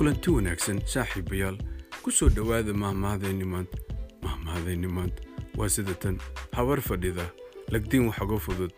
kulanti wanaagsan saaxiibayaal ku soo dhowaada mahmahdeenni maanta. Mahmahdeenni maanta. Waa sida tan habar fadhida. Lagdiin wax uga fudud.